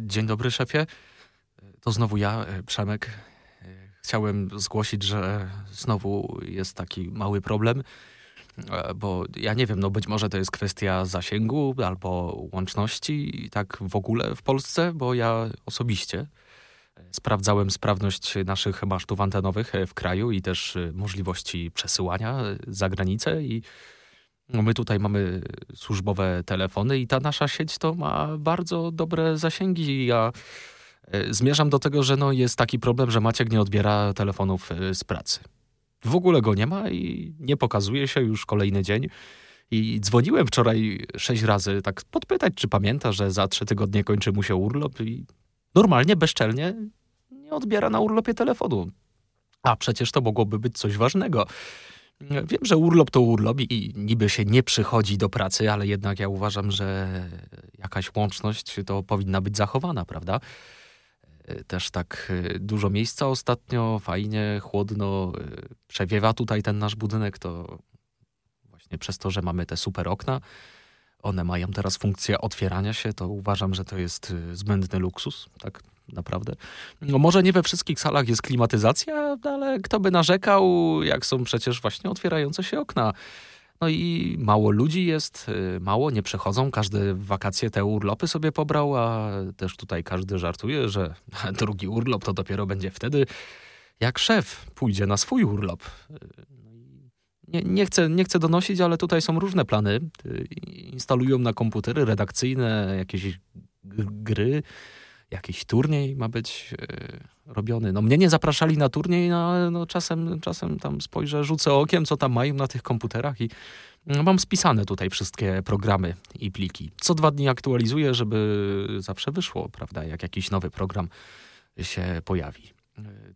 Dzień dobry, szefie. To znowu ja, Przemek. Chciałem zgłosić, że znowu jest taki mały problem, bo ja nie wiem, no być może to jest kwestia zasięgu albo łączności, tak w ogóle w Polsce, bo ja osobiście sprawdzałem sprawność naszych masztów antenowych w kraju i też możliwości przesyłania za granicę i my tutaj mamy służbowe telefony i ta nasza sieć to ma bardzo dobre zasięgi. Ja e, zmierzam do tego, że no jest taki problem, że Maciek nie odbiera telefonów e, z pracy. W ogóle go nie ma i nie pokazuje się już kolejny dzień. I dzwoniłem wczoraj sześć razy, tak podpytać, czy pamięta, że za trzy tygodnie kończy mu się urlop i normalnie, bezczelnie nie odbiera na urlopie telefonu. A przecież to mogłoby być coś ważnego. Wiem, że urlop to urlop i niby się nie przychodzi do pracy, ale jednak ja uważam, że jakaś łączność to powinna być zachowana, prawda? Też tak e, dużo miejsca ostatnio, fajnie, chłodno, e, przewiewa tutaj ten nasz budynek, to właśnie przez to, że mamy te super okna, one mają teraz funkcję otwierania się, to uważam, że to jest e, zbędny luksus, tak naprawdę. No może nie we wszystkich salach jest klimatyzacja, ale kto by narzekał, jak są przecież właśnie otwierające się okna. No i mało ludzi jest, y, mało, nie przechodzą. Każdy wakacje te urlopy sobie pobrał, a też tutaj każdy żartuje, że drugi urlop to dopiero będzie wtedy, jak szef pójdzie na swój urlop. Y, no nie, nie, chcę, nie chcę donosić, ale tutaj są różne plany. Y, instalują na komputery redakcyjne jakieś gry, jakiś turniej ma być e, robiony. No mnie nie zapraszali na turniej, no ale no, czasem, czasem tam spojrzę, rzucę okiem, co tam mają na tych komputerach i no, mam spisane tutaj wszystkie programy i pliki. Co dwa dni aktualizuję, żeby zawsze wyszło, prawda, jak jakiś nowy program się pojawi.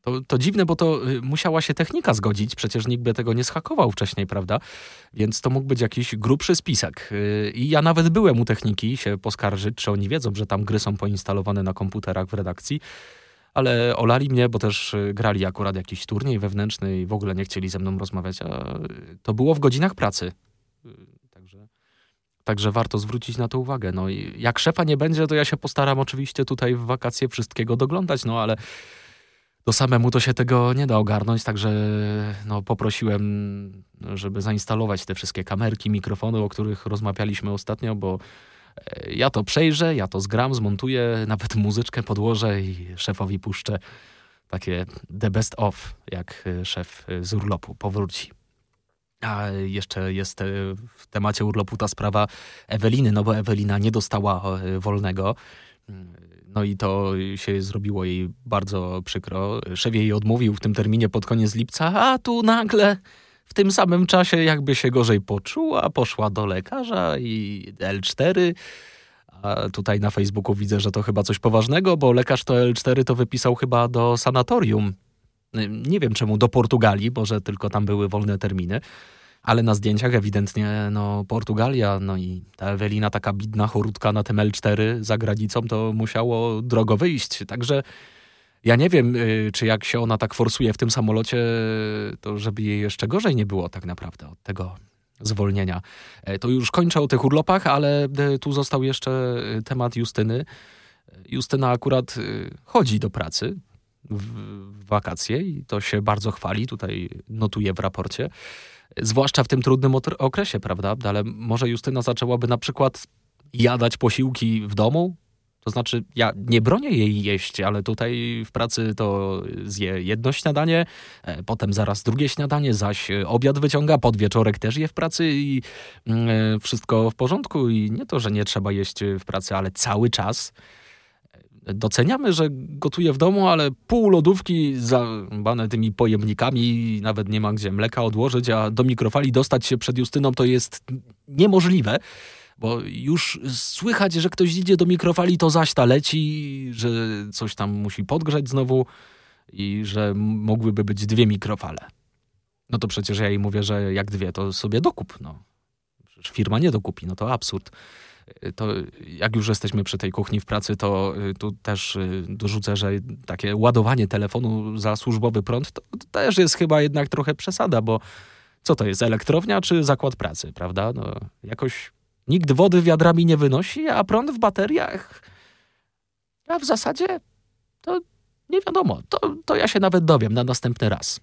To, to dziwne, bo to y, musiała się technika zgodzić, przecież nikt by tego nie schakował wcześniej, prawda? Więc to mógł być jakiś grubszy spisek. Y, I ja nawet byłem u techniki się poskarżyć, czy oni wiedzą, że tam gry są poinstalowane na komputerach w redakcji. Ale olali mnie, bo też y, grali akurat jakiś turniej wewnętrzny i w ogóle nie chcieli ze mną rozmawiać, a to było w godzinach pracy. Także, także warto zwrócić na to uwagę. No i jak szefa nie będzie, to ja się postaram oczywiście tutaj w wakacje wszystkiego doglądać, no ale to samemu to się tego nie da ogarnąć, także no, poprosiłem, żeby zainstalować te wszystkie kamerki, mikrofony, o których rozmawialiśmy ostatnio, bo e, ja to przejrzę, ja to zgram, zmontuję, nawet muzyczkę podłożę i szefowi puszczę takie the best of, jak e, szef z urlopu powróci. A jeszcze jest e, w temacie urlopu ta sprawa Eweliny, no bo Ewelina nie dostała wolnego no i to się zrobiło jej bardzo przykro. Szef jej odmówił w tym terminie pod koniec lipca, a tu nagle w tym samym czasie jakby się gorzej poczuła, poszła do lekarza i L4. A tutaj na Facebooku widzę, że to chyba coś poważnego, bo lekarz to L4 to wypisał chyba do sanatorium. Nie wiem czemu do Portugalii, bo że tylko tam były wolne terminy ale na zdjęciach ewidentnie no, Portugalia, no i ta Ewelina taka bidna chorutka na tym L4 za granicą, to musiało drogo wyjść. Także ja nie wiem, y, czy jak się ona tak forsuje w tym samolocie, to żeby jej jeszcze gorzej nie było tak naprawdę od tego zwolnienia. E, to już kończę o tych urlopach, ale e, tu został jeszcze e, temat Justyny. Justyna akurat chodzi do pracy w wakacje i to się bardzo chwali, tutaj notuje w raporcie zwłaszcza w tym trudnym okresie, prawda? Ale może Justyna zaczęłaby na przykład jadać posiłki w domu? To znaczy, ja nie bronię jej jeść, ale tutaj w pracy to zje jedno śniadanie, e, potem zaraz drugie śniadanie, zaś obiad wyciąga, podwieczorek też je w pracy i mm, e, wszystko w porządku. I nie to, że nie trzeba jeść w pracy, ale cały czas doceniamy, że gotuje w domu, ale pół lodówki zabane tymi pojemnikami, nawet nie ma gdzie mleka odłożyć, a do mikrofali dostać się przed Justyną to jest niemożliwe. Bo już słychać, że ktoś idzie do mikrofali, to zaś ta leci, że coś tam musi podgrzać znowu i że mogłyby być dwie mikrofale. No to przecież ja jej mówię, że jak dwie, to sobie dokup. No. Firma nie dokupi, no to absurd. To jak już jesteśmy przy tej kuchni w pracy, to y, tu też y, dorzucę, że takie ładowanie telefonu za służbowy prąd to też jest chyba jednak trochę przesada, bo co to jest, elektrownia czy zakład pracy, prawda? No, jakoś nikt wody wiadrami nie wynosi, a prąd w bateriach. A w zasadzie to nie wiadomo. To, to ja się nawet dowiem na następny raz.